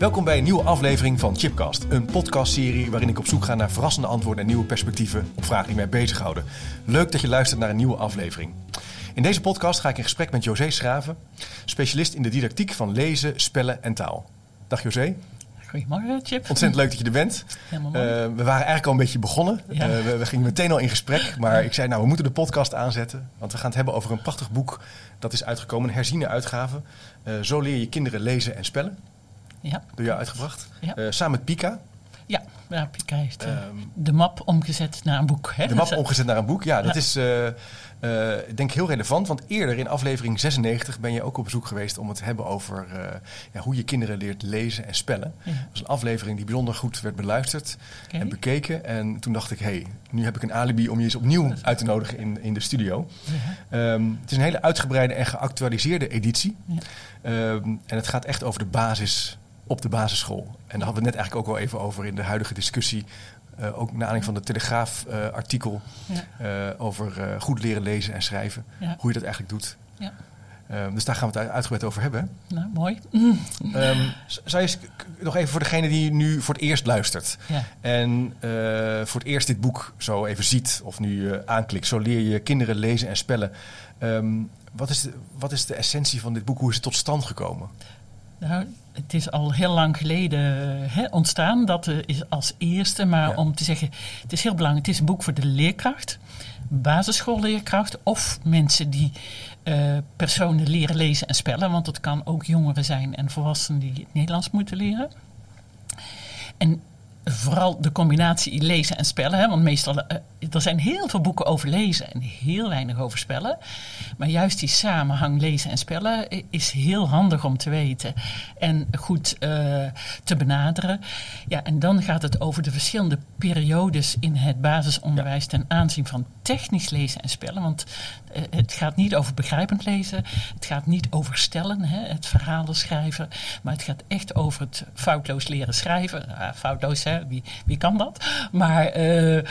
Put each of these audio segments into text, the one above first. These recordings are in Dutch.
Welkom bij een nieuwe aflevering van Chipcast, een podcastserie waarin ik op zoek ga naar verrassende antwoorden en nieuwe perspectieven op vragen die mij bezighouden. Leuk dat je luistert naar een nieuwe aflevering. In deze podcast ga ik in gesprek met José Schraven, specialist in de didactiek van lezen, spellen en taal. Dag José. Goedemorgen, Chip. Ontzettend leuk dat je er bent. Helemaal Uh, we waren eigenlijk al een beetje begonnen. Ja. Uh, we, we gingen meteen al in gesprek. Maar ik zei, nou, we moeten de podcast aanzetten. Want we gaan het hebben over een prachtig boek dat is uitgekomen. Een herziene uitgave. Uh, Zo leer je kinderen lezen en spellen. Ja, Door jou uitgebracht. Ja. Uh, samen met Pika. ja, ja Pika heeft uh, Ehm, de map omgezet naar een boek. Hè? De map omgezet naar een boek. Ja, dat is uh, ik denk heel relevant. Want eerder in aflevering 96 ben je ook op bezoek geweest om het te hebben over ja, hoe je kinderen leert lezen en spellen. Dat was een aflevering die bijzonder goed werd beluisterd en bekeken. En toen dacht ik, hé, hey, nu heb ik een alibi om je eens opnieuw uit te nodigen in, in de studio. Um, het is een hele uitgebreide en geactualiseerde editie. Um, en het gaat echt over de basis op de basisschool. En daar hadden we het net eigenlijk ook wel even over in de huidige discussie. Uh, ook naar aanleiding van de Telegraaf-artikel Ja. uh, over goed leren lezen en schrijven. Ja. Hoe je dat eigenlijk doet. Ja. Um, dus daar gaan we het uitgebreid over hebben. Nou, mooi. Um, zou je nog even voor degene die nu voor het eerst luistert. Ja. En uh, voor het eerst dit boek zo even ziet of nu uh, aanklikt. Zo leer je kinderen lezen en spellen. Um, wat, is de, wat is de essentie van dit boek? Hoe is het tot stand gekomen? Nou, het is al heel lang geleden hè, ontstaan. Dat uh, is als eerste. Maar Ja. om te zeggen, het is heel belangrijk. Het is een boek voor de leerkracht. Basisschoolleerkracht. Of mensen die uh, personen leren lezen en spellen. Want het kan ook jongeren zijn en volwassenen die het Nederlands moeten leren. En vooral de combinatie lezen en spellen. Hè? Want meestal, uh, er zijn heel veel boeken over lezen en heel weinig over spellen. Maar juist die samenhang lezen en spellen is heel handig om te weten. En goed uh, te benaderen. Ja, en dan gaat het over de verschillende periodes in het basisonderwijs ten aanzien van technisch lezen en spellen. Want uh, het gaat niet over begrijpend lezen. Het gaat niet over stellen, hè? het verhalen schrijven. Maar het gaat echt over het foutloos leren schrijven. Uh, foutloos, hè? Wie, wie kan dat? Maar uh,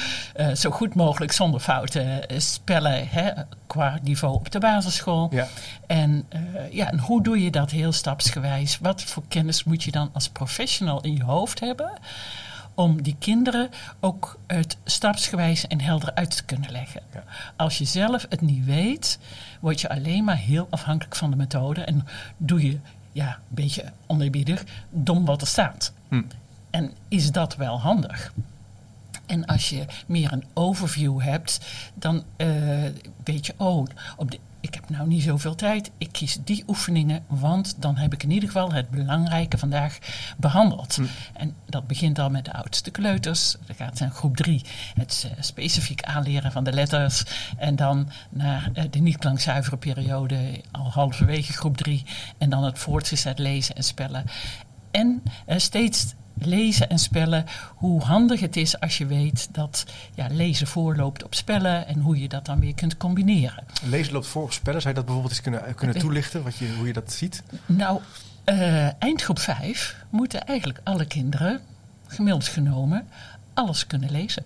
zo goed mogelijk zonder fouten spellen hè? qua niveau op de basisschool. Ja. En, ja, en hoe doe je dat heel stapsgewijs? Wat voor kennis moet je dan als professional in je hoofd hebben? om die kinderen ook het stapsgewijs en helder uit te kunnen leggen. Ja. Als je zelf het niet weet, word je alleen maar heel afhankelijk van de methode en doe je ja, een beetje oneerbiedig dom wat er staat. Hm. En is dat wel handig? En als je meer een overview hebt, dan uh, weet je, oh, op de ik heb nou niet zoveel tijd. Ik kies die oefeningen, want dan heb ik in ieder geval het belangrijke vandaag behandeld. Hm. En dat begint al met de oudste kleuters. Dan gaat het groep drie het uh, specifiek aanleren van de letters. En dan naar uh, de niet-klankzuivere periode, al halverwege groep drie. En dan het voortgezet lezen en spellen. En steeds lezen en spellen, hoe handig het is als je weet dat ja, lezen voorloopt op spellen en hoe je dat dan weer kunt combineren. Lezen loopt voor op spellen. Zou je dat bijvoorbeeld eens kunnen, kunnen Ik- toelichten, wat je, hoe je dat ziet? Nou, eh, eindgroep 5 moeten eigenlijk alle kinderen, gemiddeld genomen, alles kunnen lezen.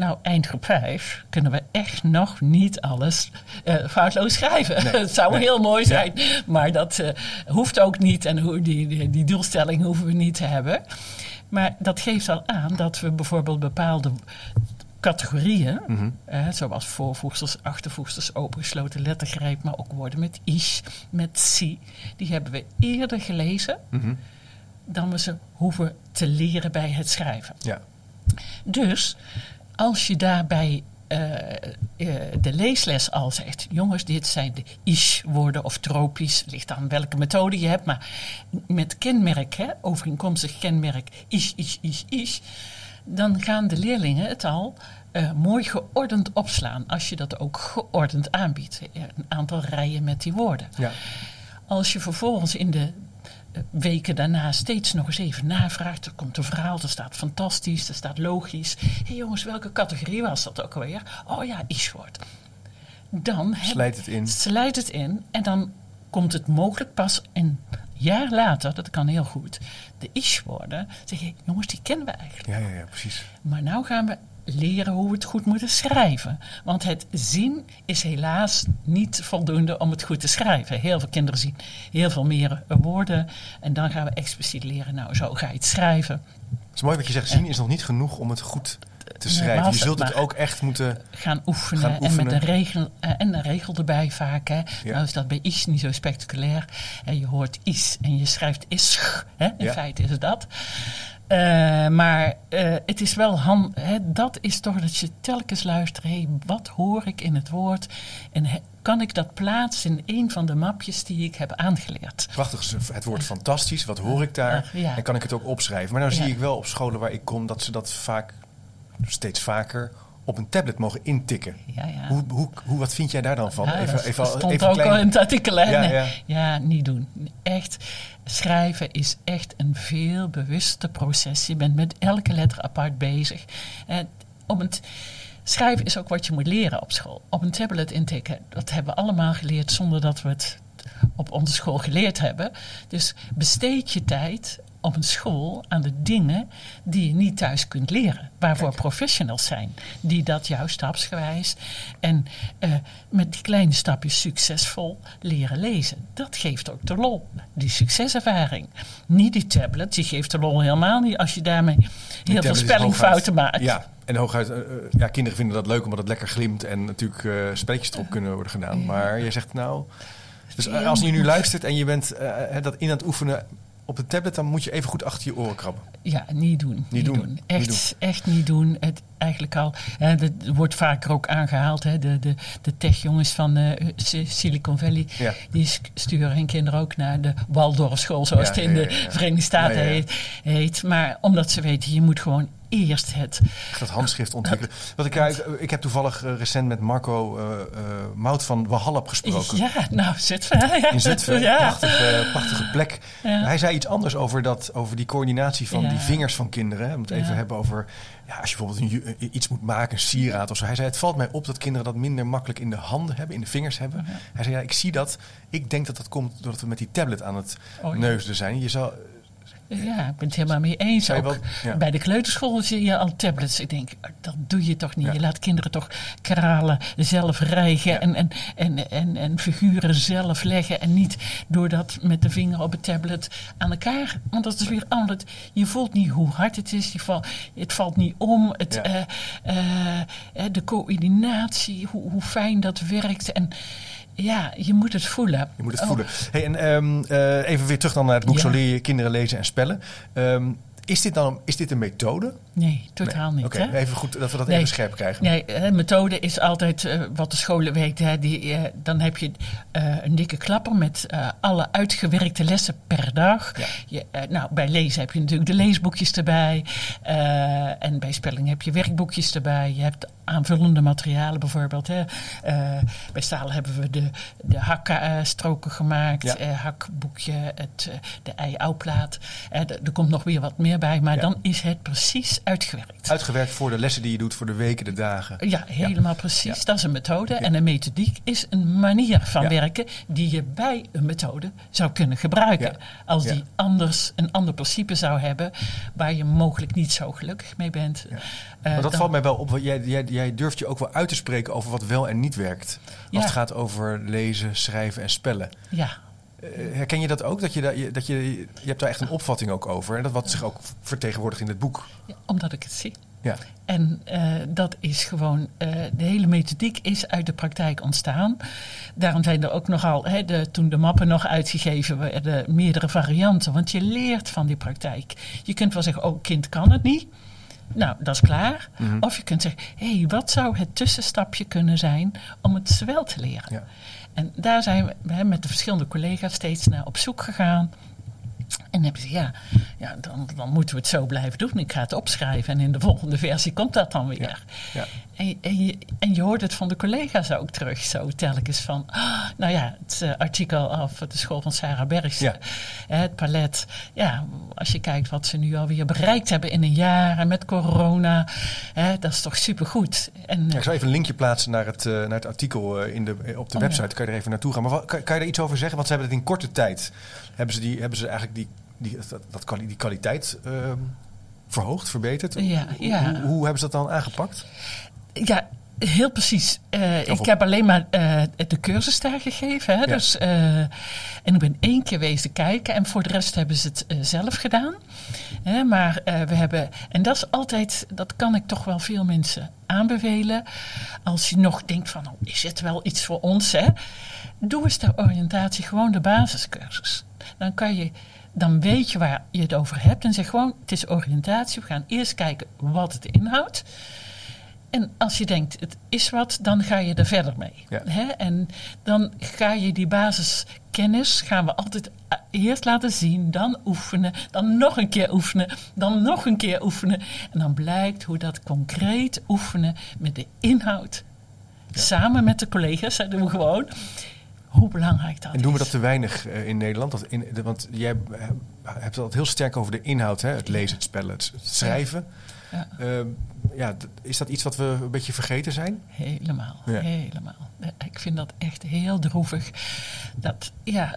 Nou, eindgroep 5 kunnen we echt nog niet alles eh, foutloos schrijven. Nee, Het zou nee. heel mooi Ja. zijn, maar dat eh, hoeft ook niet. En hoe- die, die, die doelstelling hoeven we niet te hebben. Maar dat geeft al aan dat we bijvoorbeeld bepaalde categorieën, Mhm. eh, zoals voorvoegsels, achtervoegsels, opengesloten lettergreep, maar ook woorden met is, met si, die hebben we eerder gelezen Mhm. dan we ze hoeven te leren bij het schrijven. Ja. Dus als je daarbij eh, eh, de leesles al zegt: jongens, dit zijn de is-woorden of tropisch, ligt aan welke methode je hebt, maar met kenmerk, hè, overeenkomstig kenmerk is, is, is, is, dan gaan de leerlingen het al eh, mooi geordend opslaan als je dat ook geordend aanbiedt. Een aantal rijen met die woorden. Ja. Als je vervolgens in de weken daarna steeds nog eens even navraagt. Er komt een verhaal, er staat fantastisch, er staat logisch. Hé hey jongens, welke categorie was dat ook alweer? Oh ja, Ishword. Dan slijt het in. Slijt het in en dan komt het mogelijk pas een jaar later, dat kan heel goed, de Ishwoorden. Zeg je, jongens, die kennen we eigenlijk. Ja, ja, ja, precies. Maar nou gaan we leren hoe we het goed moeten schrijven. Want het zien is helaas niet voldoende om het goed te schrijven. Heel veel kinderen zien heel veel meer woorden. En dan gaan we expliciet leren, nou zo ga je het schrijven. Het is mooi wat je zegt, zien is nog niet genoeg om het goed te schrijven. Je zult het ook echt moeten gaan oefenen. Gaan oefenen. En met een regel, uh, en een regel erbij vaak. Hè. Ja. Nou is dat bij is niet zo spectaculair. En je hoort is en je schrijft is. Hè. In ja. feite is het dat. Uh, maar uh, het is wel hand, hè, dat is toch dat je telkens luistert. Hey, wat hoor ik in het woord? En he, kan ik dat plaatsen in een van de mapjes die ik heb aangeleerd? Prachtig, het woord fantastisch. Wat hoor ik daar? Ja. En kan ik het ook opschrijven? Maar nou zie ik wel op scholen waar ik kom dat ze dat vaak, steeds vaker op een tablet mogen intikken. Ja, ja. Hoe, hoe, hoe, wat vind jij daar dan van? Ja, even, even, stond even ook klein... al in het artikel. Ja. ja, niet doen. Echt, schrijven is echt een veel bewuster proces. Je bent met elke letter apart bezig. En om het, schrijven is ook wat je moet leren op school. Op een tablet intikken, dat hebben we allemaal geleerd zonder dat we het op onze school geleerd hebben. Dus besteed je tijd op een school aan de dingen die je niet thuis kunt leren. Waarvoor Kijk. professionals zijn. Die dat juist stapsgewijs en uh, met die kleine stapjes succesvol leren lezen. Dat geeft ook de lol. Die succeservaring. Niet die tablet, die geeft de lol helemaal niet als je daarmee heel veel spellingfouten maakt. Ja. En hooguit, uh, ja, kinderen vinden dat leuk omdat het lekker glimt en natuurlijk uh, spelletjes erop kunnen worden gedaan. Maar je zegt nou, dus als je nu luistert en je bent dat in aan het oefenen op de tablet, dan moet je even goed achter je oren krabben. Ja, niet doen. Niet, niet doen. doen. Echt, niet doen. echt niet doen. Het eigenlijk al, hè, dat wordt vaker ook aangehaald. Hè, de, de, de techjongens van uh, Silicon Valley, ja. die sturen hun kinderen ook naar de Waldorfschool, zoals ja, het in ja, de Verenigde Staten heet, heet. Maar omdat ze weten, je moet gewoon eerst het... Dat handschrift ontwikkelen. Wat ik, ik, heb toevallig uh, recent met Marco uh, uh, Mout van Wahallap gesproken. Ja, nou, Zutphen. Ja. In Zutphen, ja. prachtige, prachtige plek. Ja. Hij zei iets anders over, dat, over die coördinatie van die vingers van kinderen. Om het even hebben over... Ja, als je bijvoorbeeld een, iets moet maken, een sieraad of zo. Hij zei, het valt mij op dat kinderen dat minder makkelijk in de handen hebben, in de vingers hebben. Hij zei, ja, ik zie dat. Ik denk dat dat komt doordat we met die tablet aan het oh, neusden zijn. Je zou ja, ik ben het helemaal mee eens. Ook wel, ja. Bij de kleuterschool zie je al tablets. Ik denk, dat doe je toch niet. Ja. Je laat kinderen toch kralen zelf rijgen ja. en, en, en, en, en figuren zelf leggen. En niet door dat met de vinger op het tablet aan elkaar. Want dat is weer anders. Je voelt niet hoe hard het is. Je val, het valt niet om. Het, uh, uh, de coördinatie, hoe, hoe fijn dat werkt. En ja, je moet het voelen. Je moet het oh. voelen. Hey, en um, uh, even weer terug dan naar het boek ja. Zo leer je kinderen lezen en spellen. Um, is dit dan is dit een methode? Nee, totaal nee. niet. Oké, okay, even goed dat we dat nee. even scherp krijgen. Nee, een methode is altijd uh, wat de scholen weten. Hè, die, uh, dan heb je uh, een dikke klapper met alle uitgewerkte lessen per dag. Ja. Je, nou, bij lezen heb je natuurlijk de leesboekjes erbij. en bij spelling heb je werkboekjes erbij. Je hebt aanvullende materialen bijvoorbeeld. Hè. bij stalen hebben we de, de hakstroken gemaakt. Ja. hakboekje, het, de ei-ouwplaat. er komt nog weer wat meer maar ja. dan is het precies uitgewerkt. Uitgewerkt voor de lessen die je doet, voor de weken, de dagen. Ja, helemaal ja. precies. Ja. Dat is een methode. En een methodiek is een manier van werken die je bij een methode zou kunnen gebruiken. Als die anders een ander principe zou hebben, waar je mogelijk niet zo gelukkig mee bent. Uh, maar dat valt mij wel op. Jij, jij, jij durft je ook wel uit te spreken over wat wel en niet werkt. Als het gaat over lezen, schrijven en spellen. Ja. Uh, herken je dat ook? Dat je, dat, je, dat je, je hebt daar echt een opvatting ook over. En dat wat zich ook vertegenwoordigt in het boek. Ja, omdat ik het zie. Ja. En uh, dat is gewoon, uh, de hele methodiek is uit de praktijk ontstaan. Daarom zijn er ook nogal, hè, de, toen de mappen nog uitgegeven werden, meerdere varianten. Want je leert van die praktijk. Je kunt wel zeggen, oh, kind kan het niet. Nou, dat is klaar. Mm-hmm. Of je kunt zeggen, hé, hey, wat zou het tussenstapje kunnen zijn om het wel te leren? Ja. En daar zijn we met de verschillende collega's steeds naar op zoek gegaan. En hebben ze ja, ja dan, dan moeten we het zo blijven doen. Ik ga het opschrijven en in de volgende versie komt dat dan weer. Ja, ja. En, en, je, en je hoort het van de collega's ook terug, zo telkens van. ah, nou ja, het eh, artikel over de school van Sarah Ja. hè, het palet. Ja, als je kijkt wat ze nu alweer bereikt hebben in een jaar en met corona, hè, dat is toch supergoed. En, Ja, ik zal even een linkje plaatsen naar het, eh, naar het artikel eh, in de, op de Oh, website. Kan je er even naartoe gaan. Maar wat, kan, kan je er iets over zeggen? Want ze hebben het in korte tijd. Hebben ze, die, hebben ze eigenlijk die, die, dat, die kwaliteit ehm, verhoogd, verbeterd? Ja, Hoe- ja. Hoe, hoe hebben ze dat dan aangepakt? Ja, heel precies. Eh, ik heb alleen maar eh, de cursus daar gegeven. Hè? Ja. Dus, eh, en ik ben één keer wezen kijken en voor de rest hebben ze het zelf gedaan. Hè, maar we hebben, en dat is altijd, dat kan ik toch wel veel mensen aanbevelen. Als je nog denkt van, oh, is het wel iets voor ons? Hè? Doe eens de oriëntatie, gewoon de basiscursus. Dan kan je dan weet je waar je het over hebt. En zeg gewoon, het is oriëntatie. We gaan eerst kijken wat het inhoudt. En als je denkt, het is wat, dan ga je er verder mee. Ja. Hè? En dan ga je die basiskennis, gaan we altijd eh, eerst laten zien, dan oefenen, dan nog een keer oefenen, dan nog een keer oefenen. En dan blijkt hoe dat concreet oefenen met de inhoud, samen met de collega's, dat doen we gewoon, hoe belangrijk dat En doen we is. dat te weinig eh, in Nederland? Dat in, de- want jij eh, hebt het altijd heel sterk over de inhoud. Hè? Het lezen, het spellen, het, schrijven. Ja. Ehm, ja, d- is dat iets wat we een beetje vergeten zijn? Helemaal, Ja. helemaal. Eh, Ik vind dat echt heel droevig. Dat, ja,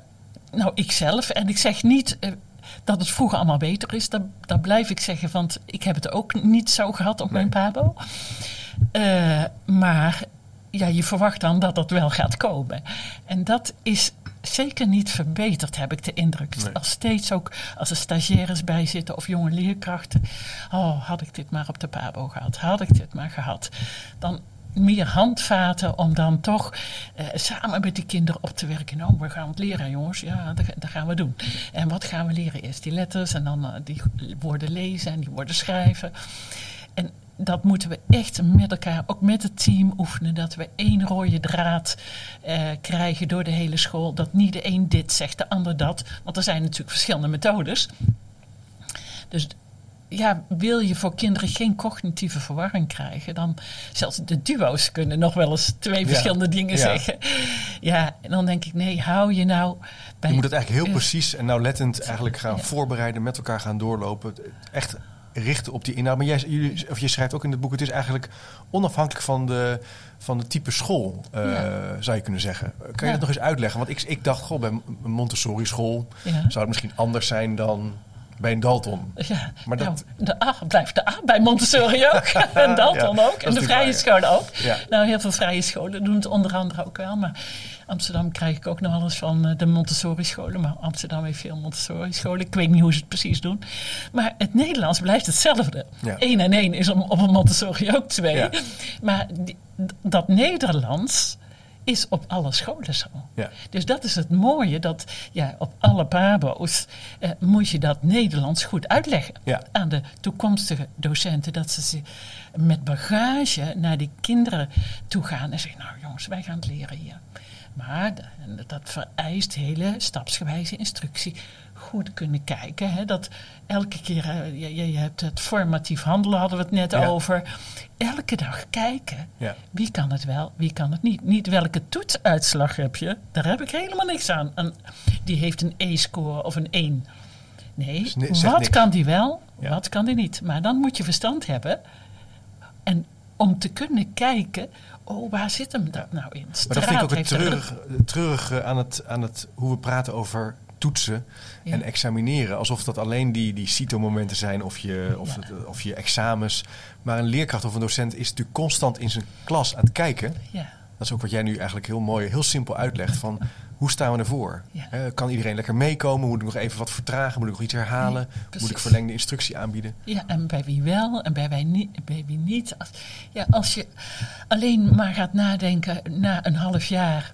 nou, ikzelf. En ik zeg niet eh, dat het vroeger allemaal beter is. Dat, dat blijf ik zeggen, want ik heb het ook niet zo gehad op Nee. mijn pabo. Eh, maar ja, je verwacht dan dat dat wel gaat komen. En dat is zeker niet verbeterd, heb ik de indruk. Nee. Als steeds ook als er stagiaires bij zitten of jonge leerkrachten. Oh, had ik dit maar op de pabo gehad. Had ik dit maar gehad. Dan meer handvaten om dan toch eh, samen met die kinderen op te werken. Nou, we gaan het leren, jongens. Ja, dat, dat gaan we doen. En wat gaan we leren? Eerst die letters en dan eh, die woorden lezen en die woorden schrijven. En dat moeten we echt met elkaar, ook met het team oefenen. Dat we één rode draad eh, krijgen door de hele school. Dat niet de een dit zegt, de ander dat. Want er zijn natuurlijk verschillende methodes. Dus ja, wil je voor kinderen geen cognitieve verwarring krijgen, dan zelfs de duo's kunnen nog wel eens twee Ja. verschillende dingen Ja. zeggen. Ja, en dan denk ik, nee, hou je nou bij. Je moet het eigenlijk heel Ja. precies en nauwlettend eigenlijk gaan Ja. voorbereiden, met elkaar gaan doorlopen. Echt richten op die inhoud. Maar jij, jullie, of je schrijft ook in het boek, het is eigenlijk onafhankelijk van de, van de type school, eh, Ja. zou je kunnen zeggen. Kan je Ja. dat nog eens uitleggen? Want ik, ik dacht, goh, bij een Montessori school Ja. zou het misschien anders zijn dan bij een Dalton. Ja, Maar nou, dat- de A blijft de A bij Montessori ook. en Dalton Ja, ook. En de vrije scholen ook. Ja. Nou, heel veel vrije scholen doen het onder andere ook wel. Maar Amsterdam krijg ik ook nog eens van eh, de Montessori scholen. Maar Amsterdam heeft veel Montessori scholen. Ik weet niet hoe ze het precies doen. Maar het Nederlands blijft hetzelfde. Ja. Eén en één is om, op een Montessori ook twee. Ja. Maar die- dat Nederlands is op alle scholen zo. Ja. Dus dat is het mooie, dat ja, op alle pabo's eh, moet je dat Nederlands goed uitleggen Ja. aan de toekomstige docenten. Dat ze ze met bagage naar die kinderen toe gaan en zeggen, nou jongens, wij gaan het leren hier. Maar dat vereist hele stapsgewijze instructie. Goed kunnen kijken. Hè, dat elke keer, eh, je, je- hebt het formatief handelen, hadden we het net Ja. over. Elke dag kijken. Ja. Wie kan het wel, wie kan het niet? Niet welke toetsuitslag heb je, daar heb ik helemaal niks aan. Een- die heeft een E-score of een 1. Nee, Dus wat niks. kan die wel, Ja. wat kan die niet? Maar dan moet je verstand hebben. En om te kunnen kijken, oh, waar zit hem dat nou in? Maar dat vind ik ook het treurige, treurige aan, het, aan het, hoe we praten over toetsen Ja. en examineren. Alsof dat alleen die, die CITO-momenten zijn of je, of, Ja. het- of je examens. Maar een leerkracht of een docent is natuurlijk constant in zijn klas aan het kijken. Ja, Dat is ook wat jij nu eigenlijk heel mooi, heel simpel uitlegt. Van hoe staan we ervoor? Ja. Kan iedereen lekker meekomen? Moet ik nog even wat vertragen? Moet ik nog iets herhalen? Nee, Moet ik verlengde instructie aanbieden? ja, en bij wie wel en bij, wij niet, bij wie niet. Als, ja, als je alleen maar gaat nadenken na een half jaar,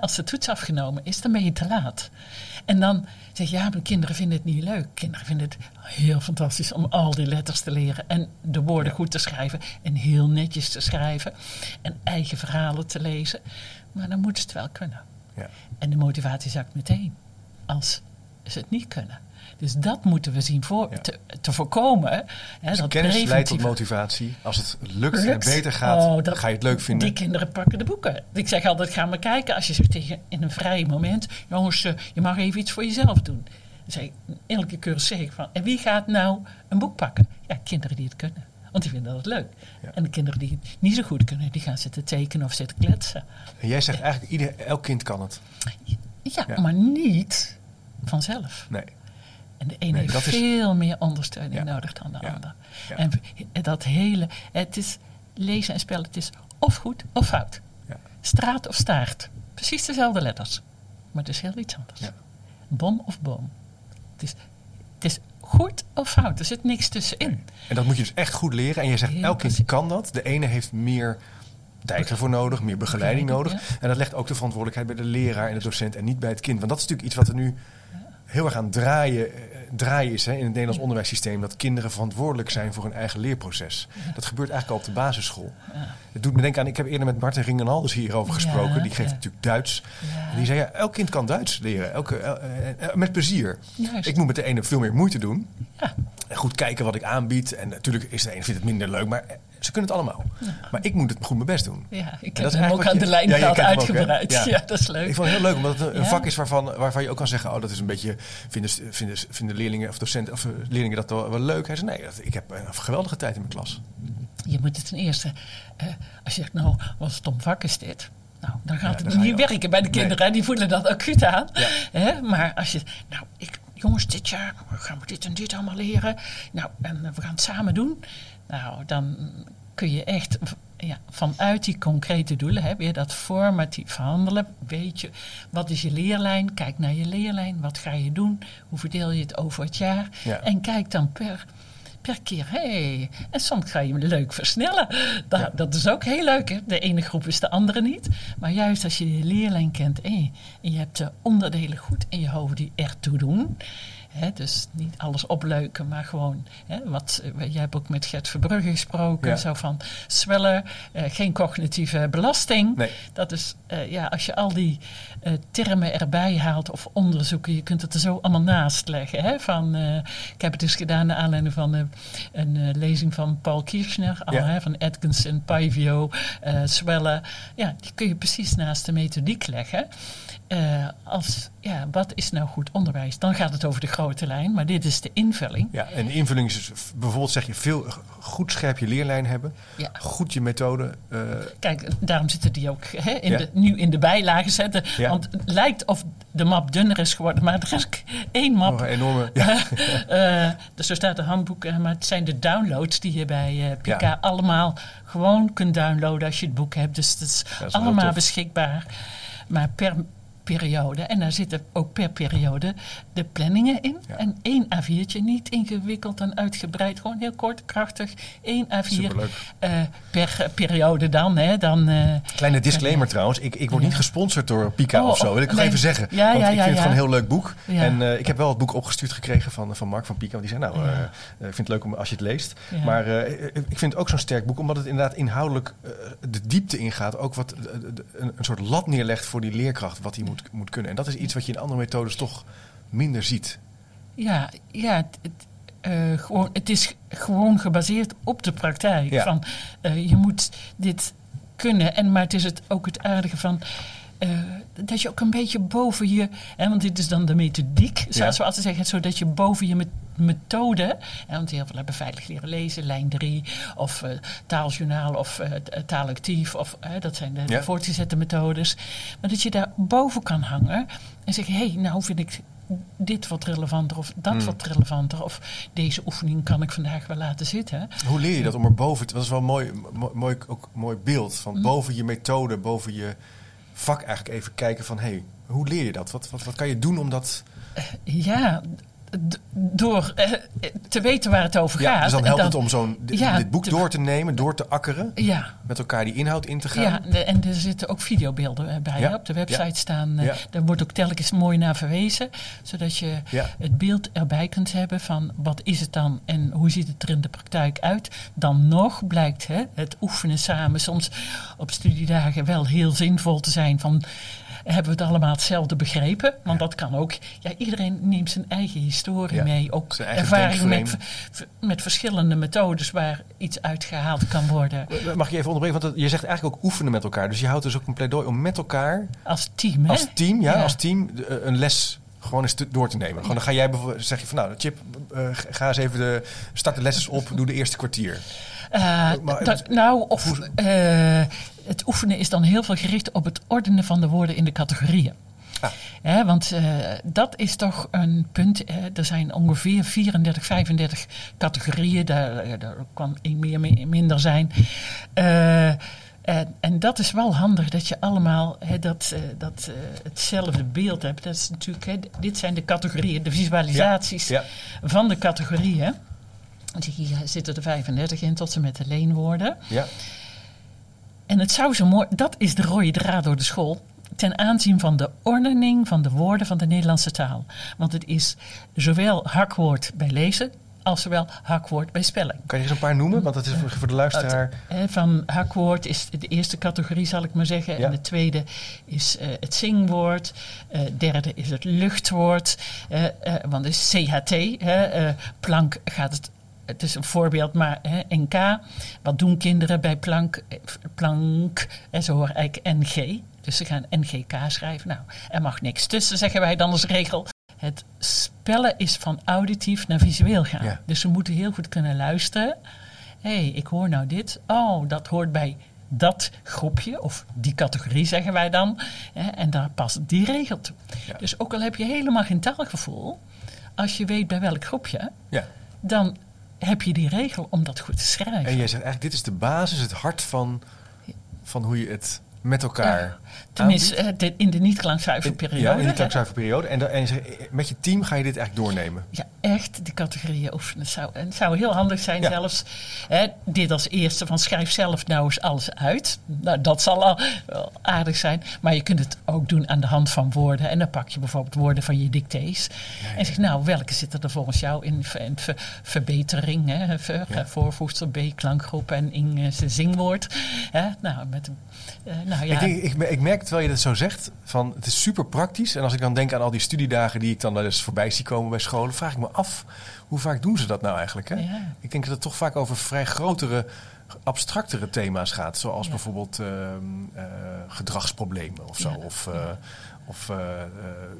als de toets afgenomen is, dan ben je te laat. En dan zeg je, ja, maar kinderen vinden het niet leuk. Kinderen vinden het heel fantastisch om al die letters te leren en de woorden goed te schrijven en heel netjes te schrijven en eigen verhalen te lezen. Maar dan moeten ze het wel kunnen. Ja. En de motivatie zakt meteen als ze het niet kunnen. Dus dat moeten we zien voor, Ja. te, te voorkomen. Hè, Dus dat kennis leidt tot motivatie. Als het lukt, en beter gaat, Oh, dat- ga je het leuk vinden. Die kinderen pakken de boeken. Ik zeg altijd, ga maar kijken. Als je zegt tegen in een vrij moment... jongens, eh, je mag even iets voor jezelf doen. Dan zeg ik, elke keer zeg ik van... en wie gaat nou een boek pakken? Ja, kinderen die het kunnen. Want die vinden dat leuk. Ja. En de kinderen die het niet zo goed kunnen... die gaan zitten tekenen of zitten kletsen. En jij zegt eigenlijk, ieder, elk kind kan het. Ja, Ja. maar niet vanzelf. Nee. En de een Nee, heeft is- veel meer ondersteuning Ja. nodig dan de ander. En dat hele, het is lezen en spellen, het is of goed of fout. Ja. Straat of staart. Precies dezelfde letters. Maar het is heel iets anders. Ja. Bom of boom. Het is, het is goed of fout. Er zit niks tussenin. En dat moet je dus echt goed leren. En jij zegt, elk kind kan dat. De ene heeft meer tijd ervoor nodig, meer begeleiding nodig. En dat legt ook de verantwoordelijkheid bij de leraar en de docent en niet bij het kind. Want dat is natuurlijk iets wat er nu heel erg aan draaien, eh, draaien is hè, in het Nederlands onderwijssysteem. Dat kinderen verantwoordelijk zijn voor hun eigen leerproces. Dat gebeurt eigenlijk al op de basisschool. Het doet me denken aan, ik heb eerder met Martin Ringenalders hierover gesproken. Die geeft natuurlijk Duits. En die zei, ja, elk kind kan Duits leren. Elke, el- eh, eh, met plezier. Juist. Ik moet met de ene veel meer moeite doen. Ja. En goed kijken wat ik aanbied. En natuurlijk is de ene vindt het minder leuk, maar eh, ze kunnen het allemaal. Maar ik moet het goed mijn best doen. Ja, ik heb hem ook aan de lijn Ja, ook, uitgebreid. Ja. dat is leuk. Ik vond het heel leuk, omdat het een, vak is waarvan, waarvan je ook kan zeggen... oh, dat is een beetje... vinden, vinden, vinden leerlingen of docenten of eh, leerlingen dat wel, wel leuk? Hij zei, nee, dat- ik heb een geweldige tijd in mijn klas. Je moet het ten eerste, eh, als je zegt, nou, wat een stom vak is dit. Nou, dan gaat dan het niet werken bij de Nee. kinderen. Die voelen dat ook goed aan. Ja. Hè? Maar als je, nou, ik, jongens, dit jaar gaan we dit en dit allemaal leren. Nou, en eh, we gaan het samen doen. Nou, dan kun je echt ja, vanuit die concrete doelen, hè, weer dat formatief handelen. Weet je, wat is je leerlijn? Kijk naar je leerlijn. Wat ga je doen? Hoe verdeel je het over het jaar? Ja. En kijk dan per per keer. Hey. En soms ga je hem leuk versnellen. Dat, Ja. dat is ook heel leuk. Hè? De ene groep is de andere niet. Maar juist als je je leerlijn kent en je, en je hebt de onderdelen goed in je hoofd die ertoe doen. Hè? Dus niet alles opleuken, maar gewoon. Hè? Wat, eh, jij hebt ook met Gert Verbrugge gesproken. Ja. Zo van zwellen, eh, geen cognitieve belasting. Nee. Dat is, eh, ja, als je al die termen erbij haalt of onderzoeken, je kunt het er zo allemaal naast leggen. Hè? Van, ik heb het eens gedaan naar aanleiding van een lezing van Paul Kirchner, al, Ja. hè, van Atkinson, Pivio, eh Swelle. Ja, die kun je precies naast de methodiek leggen. Eh, als, ja, wat is nou goed onderwijs? Dan gaat het over de grote lijn, maar dit is de invulling. Ja, en de invulling is bijvoorbeeld zeg je veel goed scherp je leerlijn hebben. Ja. Goed je methode. eh, Kijk, daarom zitten die ook hè, in Ja. de, nu in de bijlagen zetten. Ja. Want het lijkt of de map dunner is geworden, maar er is één map. een enorme... Ja, Eh, dus er staat een handboek, maar het zijn de downloads die je bij Pika Ja. allemaal gewoon kunt downloaden als je het boek hebt. Dus het is, is allemaal beschikbaar. Maar per periode, en daar zitten ook per periode de planningen in. Ja. En één A4'tje, niet ingewikkeld en uitgebreid, gewoon heel kort, krachtig. één A4 Superleuk. eh, per eh, periode dan. Hè, dan eh, Kleine disclaimer trouwens. Ik, ik word niet gesponsord door Pika Oh, of zo. Wil ik nog nee. even zeggen. Ja, want ik vind het gewoon een heel leuk boek. En eh, ik heb wel het boek opgestuurd gekregen van, van Mark van Pika. Want die zei, nou, ik vind het leuk om, als je het leest. Maar ik vind het ook zo'n sterk boek. Omdat het inderdaad inhoudelijk de diepte ingaat. Ook wat een, een soort lat neerlegt voor die leerkracht. Wat hij moet, moet kunnen. En dat is iets wat je in andere methodes toch minder ziet. Ja, ja het, het, eh, gewoon, het is gewoon gebaseerd op de praktijk. Ja. Van, eh, je moet dit kunnen. En, maar het is het ook het aardige van... eh, dat je ook een beetje boven je... Hè, want dit is dan de methodiek, zoals Ja. we altijd zeggen. Zodat je boven je met- methode... Hè, want heel veel hebben veilig leren lezen, lijn 3... of eh, taaljournaal of eh, taalactief. Of, dat zijn de, voortgezette methodes. Maar dat je daar boven kan hangen en zeggen... hé, hey, nou vind ik dit wat relevanter of dat Hmm. wat relevanter. Of deze oefening kan ik vandaag wel laten zitten. Hoe leer je dat om er boven te... Dat is wel een mooi, mo- mooi, ook mooi beeld. Van Mm. boven je methode, boven je vak eigenlijk even kijken van... hey, hoe leer je dat? Wat, wat, wat kan je doen om dat... Ja, door eh, te weten waar het over gaat. Ja, dus dan helpt het om zo'n, Ja, dit boek te- door te nemen, door te akkeren. Ja, Met elkaar die inhoud in te gaan. Ja, de- en er zitten ook videobeelden eh, bij. Ja. Op de website staan, eh, Ja. daar wordt ook telkens mooi naar verwezen. Zodat je het beeld erbij kunt hebben van wat is het dan en hoe ziet het er in de praktijk uit. Dan nog blijkt hè, het oefenen samen soms op studiedagen wel heel zinvol te zijn van... hebben we het allemaal hetzelfde begrepen? Want dat kan ook. Ja, iedereen neemt zijn eigen historie Ja, mee. Ook ervaring met, met verschillende methodes waar iets uitgehaald kan worden. Mag je even onderbreken? Want je zegt eigenlijk ook oefenen met elkaar. Dus je houdt dus ook een pleidooi om met elkaar Als team, hè? als team, ja, Ja. als team de- een les gewoon eens te- door te nemen. Gewoon, dan ga jij bijvoorbeeld, zeg je van nou, Chip, eh, ga eens even de start de lessen op, doe de eerste kwartier. Eh, Maar- dat- nou, of eh, het oefenen is dan heel veel gericht op het ordenen van de woorden in de categorieën. Ah. Want eh, dat is toch een punt. hè. er zijn ongeveer 34, 35 categorieën. Daar, daar kan één meer, mi- minder zijn. En, en dat is wel handig dat je allemaal hè, dat, dat, hetzelfde beeld hebt. Dat is natuurlijk, hè, dit zijn de categorieën, de visualisaties Ja. van de categorieën. Hier zitten er 35 in tot en met de leenwoorden. Ja, En het zou zo mooi, dat is de rode draad door de school. Ten aanzien van de ordening van de woorden van de Nederlandse taal. Want het is zowel hakwoord bij lezen als zowel hakwoord bij spelling. kan je eens een paar noemen? Want dat is voor, de luisteraar. Van hakwoord is de eerste categorie, zal ik maar zeggen. Ja. En de tweede is eh, het zingwoord. Eh derde is het luchtwoord. Eh, want het is CHT. Hè, plank gaat het. Het is een voorbeeld, maar hè, NK. Wat doen kinderen bij plank? Plank. En ze horen eigenlijk NG. Dus ze gaan NGK schrijven. Nou, er mag niks tussen, zeggen wij dan als regel. Het spellen is van auditief naar visueel gaan. Ja. Dus ze moeten heel goed kunnen luisteren. Hé, hey, ik hoor nou dit. Oh, dat hoort bij dat groepje, of die categorie zeggen wij dan. Hè, en daar past die regel toe. Ja. Dus ook al heb je helemaal geen taalgevoel, als je weet bij welk groepje, Ja. dan heb je die regel om dat goed te schrijven. En jij zegt eigenlijk, dit is de basis, het hart van, van hoe je het met elkaar Ja. Tenminste, eh, de- in de niet-klankzuiver In- periode. Ja, in die hè. klankzuivere periode. En, en met je team ga je dit eigenlijk doornemen. Ja, echt die categorieën oefenen. Het zou, en het zou heel handig zijn Ja. zelfs. Hè, dit als eerste van schrijf zelf nou eens alles uit. Nou, dat zal al wel aardig zijn. Maar je kunt het ook doen aan de hand van woorden. En dan pak je bijvoorbeeld woorden van je dictées. En zeg nou, welke zitten er volgens jou in, ver- in ver- verbetering? Hè, ver. Voorvoegsel, B, klankgroep en in eh, zingwoord. Hè, nou, met, eh, nou ja, Ik, denk, ik, ik merk terwijl je dat zo zegt, van het is super praktisch. En als ik dan denk aan al die studiedagen die ik dan wel eens voorbij zie komen bij scholen, vraag ik me af, hoe vaak doen ze dat nou eigenlijk? Hè? Ja. Ik denk dat het toch vaak over vrij grotere, abstractere thema's gaat. Zoals Ja. bijvoorbeeld ehm, eh, gedragsproblemen of zo. Ja. Of, eh, of eh,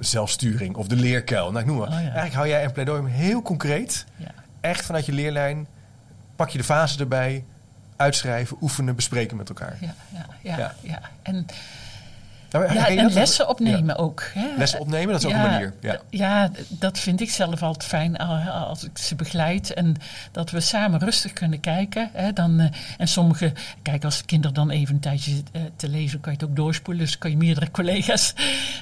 zelfsturing of de leerkuil. Nou, ik noem maar. Oh. Eigenlijk hou jij een pleidooi heel concreet. ja. Echt vanuit je leerlijn. Pak je de fase erbij. Uitschrijven, oefenen, bespreken met elkaar. Ja, ja, ja, Ja. ja. En Nou, Ja, en lessen opnemen ook. Hè? Lessen opnemen, dat is ook een manier. Ja. ja, dat vind ik zelf altijd fijn al- als ik ze begeleid. En dat we samen rustig kunnen kijken. Hè? Dan, eh, en sommige, kijk, als de kinderen dan even een tijdje eh, te lezen, kan je het ook doorspoelen. Dus kan je meerdere collega's.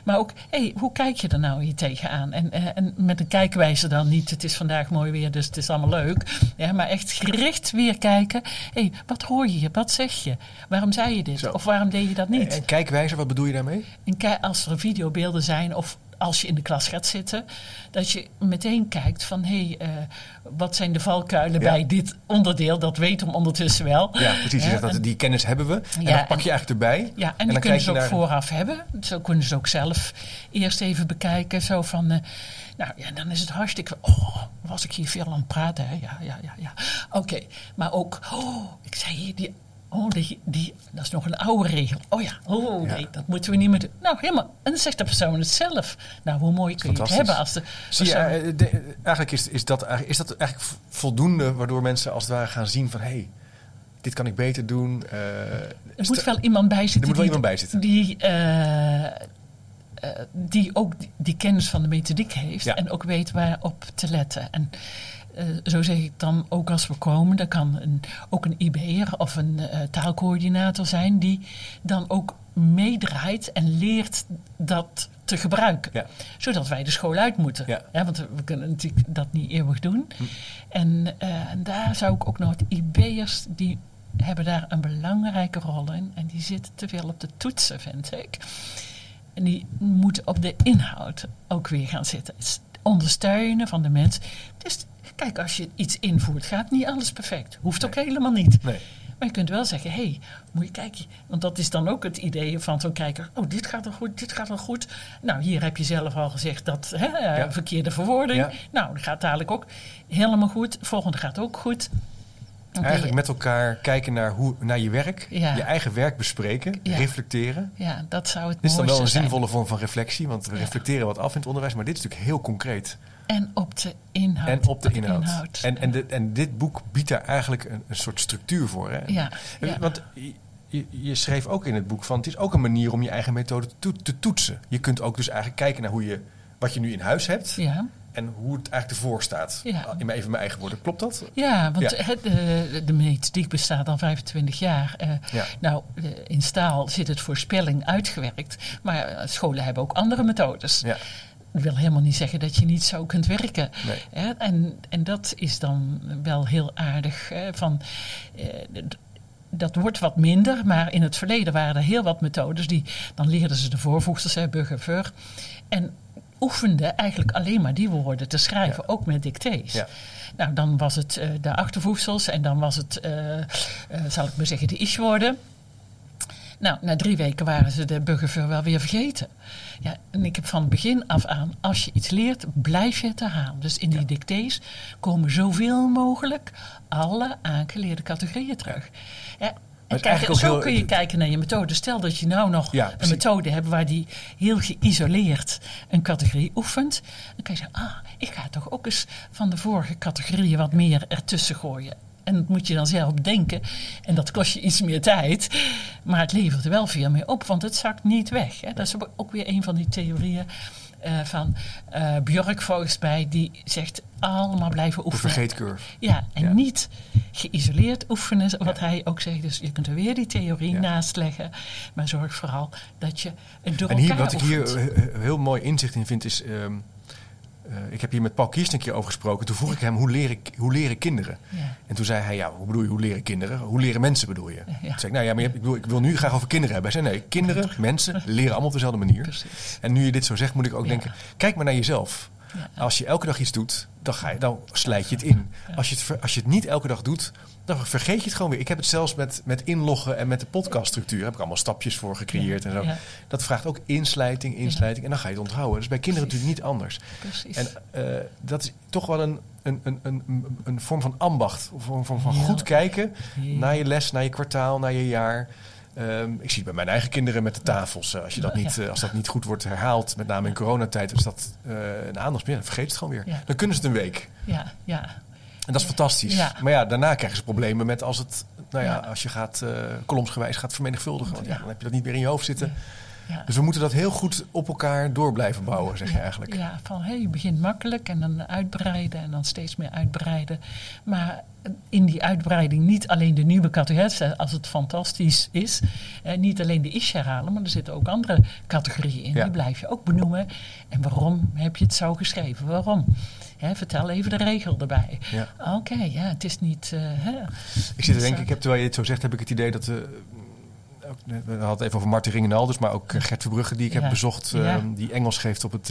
Maar ook, hey, hoe kijk je er nou hier tegenaan? En, eh, en met een kijkwijze dan niet. Het is vandaag mooi weer, dus het is allemaal leuk. Ja, maar echt gericht weer kijken. hey, wat hoor je hier? Wat zeg je? Waarom zei je dit? Zo. Of waarom deed je dat niet? En kijkwijzer, wat bedoel je daarmee? En ki- als er videobeelden zijn of als je in de klas gaat zitten, dat je meteen kijkt van hé, hey, eh, wat zijn de valkuilen Ja. bij dit onderdeel? Dat weten we ondertussen wel. Ja, precies. Je Hè, zegt dat, die kennis hebben we. En Ja, dat pak je en- eigenlijk erbij. ja, en, dan die kunnen ze ook naar- vooraf hebben. Zo kunnen ze ook zelf eerst even bekijken. Zo van, eh, nou ja, dan is het hartstikke... Oh, was ik hier veel aan het praten? Hè? Ja, ja, ja, ja. Oké, maar ook... Oh, ik zei hier die... Oh, die, die, dat is nog een oude regel. Oh ja, oh Ja. nee, dat moeten we niet meer doen. Nou, helemaal. En dan zegt de persoon het zelf. Nou, hoe mooi kun je het hebben als de Zie je, persoon- eh, de- eigenlijk is, is, dat, eigenlijk- is dat eigenlijk voldoende waardoor mensen als het ware gaan zien van hé, hey, dit kan ik beter doen. eh, Er moet wel iemand bij zitten. Er moet wel die, iemand bij zitten. Die, eh, eh, die ook die, die kennis van de methodiek heeft. Ja. En ook weet waarop te letten. En eh, zo zeg ik dan ook als we komen. Dat kan een, ook een IB'er of een eh, taalcoördinator zijn. Die dan ook meedraait en leert dat te gebruiken. Ja. Zodat wij de school uit moeten. Ja. want we kunnen natuurlijk dat niet eeuwig doen. En, eh, en daar zou ik ook nog het IB'ers... die hebben daar een belangrijke rol in. En die zitten te veel op de toetsen, vind ik. En die moeten op de inhoud ook weer gaan zitten. Het ondersteunen van de mens. Dus kijk, als je iets invoert, gaat niet alles perfect. Hoeft ook helemaal niet. nee. Maar je kunt wel zeggen, hé, hey, moet je kijken. Want dat is dan ook het idee van zo'n kijker. Oh, dit gaat wel goed, dit gaat wel goed. Nou, hier heb je zelf al gezegd dat hè, Ja. verkeerde verwoording. Ja. Nou, dat gaat dadelijk ook helemaal goed. Volgende gaat ook goed. Eigenlijk met elkaar kijken naar, hoe, naar je werk, Ja. je eigen werk bespreken, Ja. reflecteren. Ja, dat zou het Dit is dan wel een zijn. zinvolle vorm van reflectie, want we reflecteren wat af in het onderwijs, maar dit is natuurlijk heel concreet. En op de inhoud. En op de inhoud. En, en, dit- en dit boek biedt daar eigenlijk een, een soort structuur voor. Hè? Ja, ja. Want je, je- schreef ook in het boek van het is ook een manier om je eigen methode te, te toetsen. Je kunt ook dus eigenlijk kijken naar hoe je, wat je nu in huis hebt Ja. en hoe het eigenlijk ervoor staat. Ja. In mijn, even mijn eigen woorden. Klopt dat? Ja, want Ja. De, de methodiek bestaat al 25 jaar. Eh, Ja. Nou, eh, in staal zit het voor spelling uitgewerkt. Maar eh, scholen hebben ook andere methodes. Ja. Wil helemaal niet zeggen dat je niet zo kunt werken. Nee. Hè? En, en dat is dan wel heel aardig. Hè? Van, eh, dat wordt wat minder, maar in het verleden waren er heel wat methodes. Die, dan leerden ze de voorvoegsels, hè, bugger, vur. En oefenden eigenlijk alleen maar die woorden te schrijven, ook met dictées. Ja. Nou, dan was het eh, de achtervoegsels en dan was het, eh, eh, zal ik maar zeggen, de ich-woorden. Nou, na drie weken waren ze de buggerveur wel weer vergeten. Ja, en ik heb van het begin af aan, als je iets leert, blijf je het herhalen. Dus in die dictées komen zoveel mogelijk alle aangeleerde categorieën terug. Ja, en kijk, zo heel- kun je kijken naar je methode. Stel dat je nou nog Ja, een methode hebt waar die heel geïsoleerd een categorie oefent. Dan kan je zeggen, ah, ik ga toch ook eens van de vorige categorieën wat meer ertussen gooien. En dat moet je dan zelf bedenken. En dat kost je iets meer tijd. Maar het levert er wel veel meer op, want het zakt niet weg. Hè. Dat is ook weer een van die theorieën eh, van eh Björk volgens mij. Die zegt allemaal blijven De oefenen. vergeetcurve. Ja, en Ja. niet geïsoleerd oefenen, wat hij ook zegt. Dus je kunt er weer die theorie Ja. naast leggen. Maar zorg vooral dat je het door En hier, elkaar wat ik hier heel mooi inzicht in vind is... ehm, eh, ik heb hier met Paul Kiest een keer over gesproken. Toen vroeg ik hem, hoe leren, hoe leren kinderen? Ja. En toen zei hij, ja, hoe bedoel je, hoe leren kinderen? Hoe leren mensen bedoel je? Ja. Toen zei ik, nou ja, maar ik, wil, ik wil nu graag over kinderen hebben. Hij zei, nee, kinderen, mensen leren allemaal op dezelfde manier. Precies. En nu je dit zo zegt, moet ik ook Ja. denken, kijk maar naar jezelf. Als je elke dag iets doet, dan, ga je, dan slijt je het in. Als je het, als je het niet elke dag doet, dan vergeet je het gewoon weer. Ik heb het zelfs met, met inloggen en met de podcaststructuur. heb ik allemaal stapjes voor gecreëerd Ja, en zo. ja. Dat vraagt ook inslijting, inslijting. En dan ga je het onthouden. Dus bij kinderen Precies. natuurlijk niet anders. Precies. En eh, dat is toch wel een, een, een, een, een vorm van ambacht. Een vorm van, Ja. goed kijken naar je les, naar je kwartaal, naar je jaar. Ehm, ik zie het bij mijn eigen kinderen met de tafels. eh, als, je dat niet, eh, als dat niet goed wordt herhaald, met name in coronatijd, is dat een aandacht. Dan vergeet het gewoon weer. Dan kunnen ze het een week. ja, ja. En dat is fantastisch. Ja. Maar ja, daarna krijgen ze problemen met als het, nou ja, Ja. als je gaat uh, kolomsgewijs gaat vermenigvuldigen. Want ja, dan heb je dat niet meer in je hoofd zitten. ja. Dus we moeten dat heel goed op elkaar door blijven bouwen, zeg je eigenlijk. Ja, van hey, je begint makkelijk en dan uitbreiden en dan steeds meer uitbreiden. Maar in die uitbreiding niet alleen de nieuwe categorieën, als het fantastisch is, eh, niet alleen de is herhalen, maar er zitten ook andere categorieën in. Ja. Die blijf je ook benoemen. En waarom heb je het zo geschreven? Waarom? Hè, vertel even de regel erbij. Ja. Oké, ja, het is niet. eh, hè. Ik zit te Dus, denken, eh, ik heb, terwijl je het zo zegt, heb ik het idee dat... ook, we hadden het even over Martin Ringenaldus, maar ook Gert Verbrugge, die ik heb bezocht, Ja. eh, die Engels geeft op het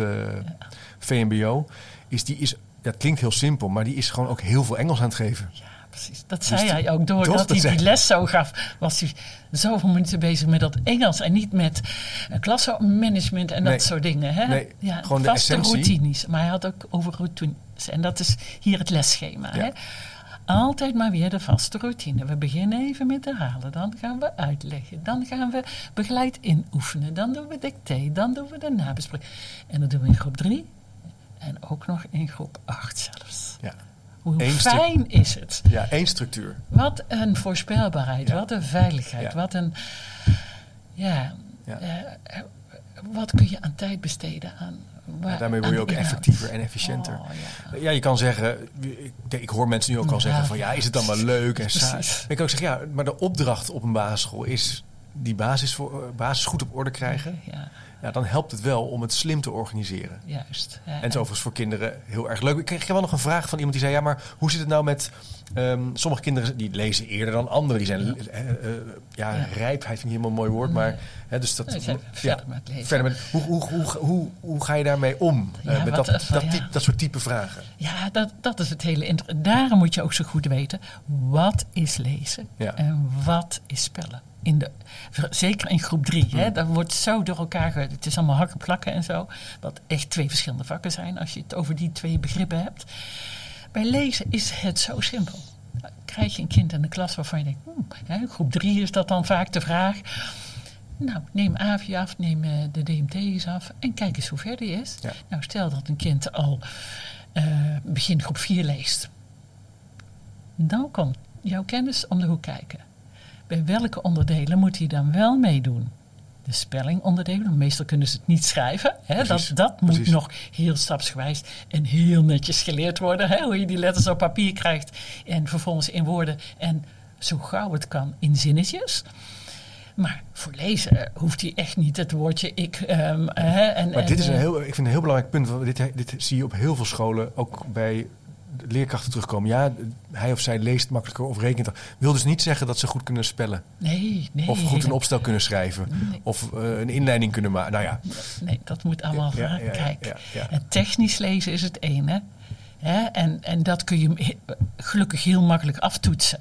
VMBO. Is die is, het klinkt heel simpel, maar die is gewoon ook heel veel Engels aan het geven. Ja, precies. Dat Dus zei die- hij ook. Doordat hij die les zo gaf, was hij zoveel minuten bezig met dat Engels. En niet met uh, klassenmanagement en Nee. dat soort dingen. Hè? Nee, ja, gewoon de vaste routines. Maar hij had ook over routines. En dat is hier het lesschema. Ja. Hè? Altijd maar weer de vaste routine. We beginnen even met herhalen. Dan gaan we uitleggen. Dan gaan we begeleid inoefenen. Dan doen we dicté. Dan doen we de nabespreking. En dat doen we in groep 3. En ook nog in groep 8 zelfs. Ja, Hoe Eén fijn is het? ja één structuur. Wat een voorspelbaarheid, Ja. wat een veiligheid, Ja. wat een. Ja, Ja. eh, wat kun je aan tijd besteden aan. Waar, daarmee word je ook effectiever en efficiënter. Oh, ja. Je kan zeggen, ik, ik hoor mensen nu ook al zeggen van ja, is het dan wel leuk en saai? Precies. Ik kan ook zeggen, ja, maar de opdracht op een basisschool is die basis, voor, eh, basis goed op orde krijgen. Ja, Ja, dan helpt het wel om het slim te organiseren. Juist. Ja, En het is overigens voor kinderen heel erg leuk. Ik kreeg wel nog een vraag van iemand die zei: Ja, maar hoe zit het nou met. ehm, sommige kinderen die lezen eerder dan anderen. Die zijn. eh, eh, ja, Ja. rijpheid vind ik niet helemaal een mooi woord. Maar hè, dus dat. Nee, zijn verder met lezen. verder met, hoe, hoe, hoe, hoe, hoe ga je daarmee om? eh, Ja, met wat- dat, dat, ja. type- dat soort type vragen. Ja, dat, dat is het hele Daarom moet je ook zo goed weten wat is lezen Ja. en wat is spellen. In de, zeker in groep drie. Hè, dat wordt zo door elkaar. Het is allemaal hakken plakken en zo. Dat echt twee verschillende vakken zijn als je het over die twee begrippen hebt. Bij lezen is het zo simpel. Krijg je een kind in de klas waarvan je denkt, hmm, hè, groep drie is dat dan vaak de vraag. Nou, neem AVI af, neem eh, de DMT's af en kijk eens hoe ver die is. Ja. Nou, stel dat een kind al eh, begin groep 4 leest. Dan komt jouw kennis om de hoek kijken. Bij welke onderdelen moet hij dan wel meedoen? De spellingonderdelen, meestal kunnen ze het niet schrijven. Hè? Dat, dat moet nog heel stapsgewijs en heel netjes geleerd worden. Hè? Hoe je die letters op papier krijgt en vervolgens in woorden. En zo gauw het kan in zinnetjes. Maar voor lezen hoeft hij echt niet het woordje ik. ehm, hè, en, Maar en, dit is een eh, heel, ik vind een heel belangrijk punt. Want dit, dit zie je op heel veel scholen, ook bij leerkrachten terugkomen. Ja, hij of zij leest makkelijker of rekent. Wil dus niet zeggen dat ze goed kunnen spellen. Nee, nee. Of goed een opstel kunnen schrijven. Nee. Of eh, een inleiding kunnen maken. Nou ja, Nee, dat moet allemaal Ja, gaan. ja, ja, Kijk, ja, en technisch lezen is het ene. Hè? En, en dat kun je gelukkig heel makkelijk aftoetsen.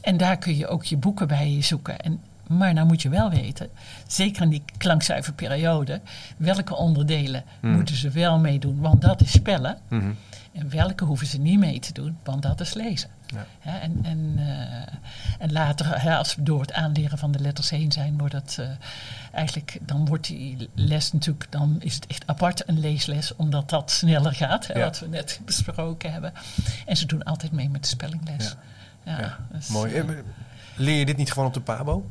En daar kun je ook je boeken bij zoeken. En, maar nou moet je wel weten, zeker in die klankcijferperiode, welke onderdelen Hmm. moeten ze wel meedoen, want dat is spellen. Mhm. En welke hoeven ze niet mee te doen, want dat is lezen. Ja. En, en, eh, en later, hè, als we door het aanleren van de letters heen zijn, wordt het eh, eigenlijk, dan wordt die les natuurlijk, dan is het echt apart een leesles, omdat dat sneller gaat, hè, Ja. wat we net besproken hebben. En ze doen altijd mee met de spellingles. Ja. Ja, dus, mooi. eh, Leer je dit niet gewoon op de PABO?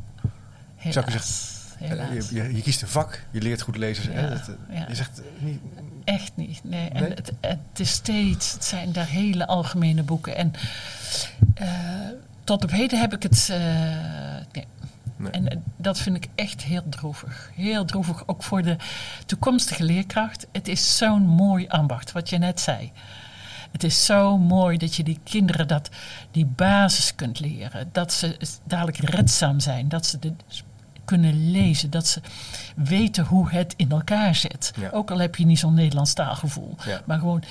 Zou ik helaas, Eh, helaas. Je, je, je kiest een vak, je leert goed lezen. hè? Dat, eh, ja. Je zegt eh, niet. Echt niet. Nee. En het, het is steeds, het zijn daar hele algemene boeken. En eh, tot op heden heb ik het. eh, nee. Nee. En eh, dat vind ik echt heel droevig. Heel droevig, ook voor de toekomstige leerkracht. Het is zo'n mooi ambacht, wat je net zei. Het is zo mooi dat je die kinderen dat, die basis kunt leren. Dat ze dadelijk redzaam zijn. Dat ze de, kunnen lezen. Dat ze weten hoe het in elkaar zit. Ja. Ook al heb je niet zo'n Nederlands taalgevoel. Ja. Maar gewoon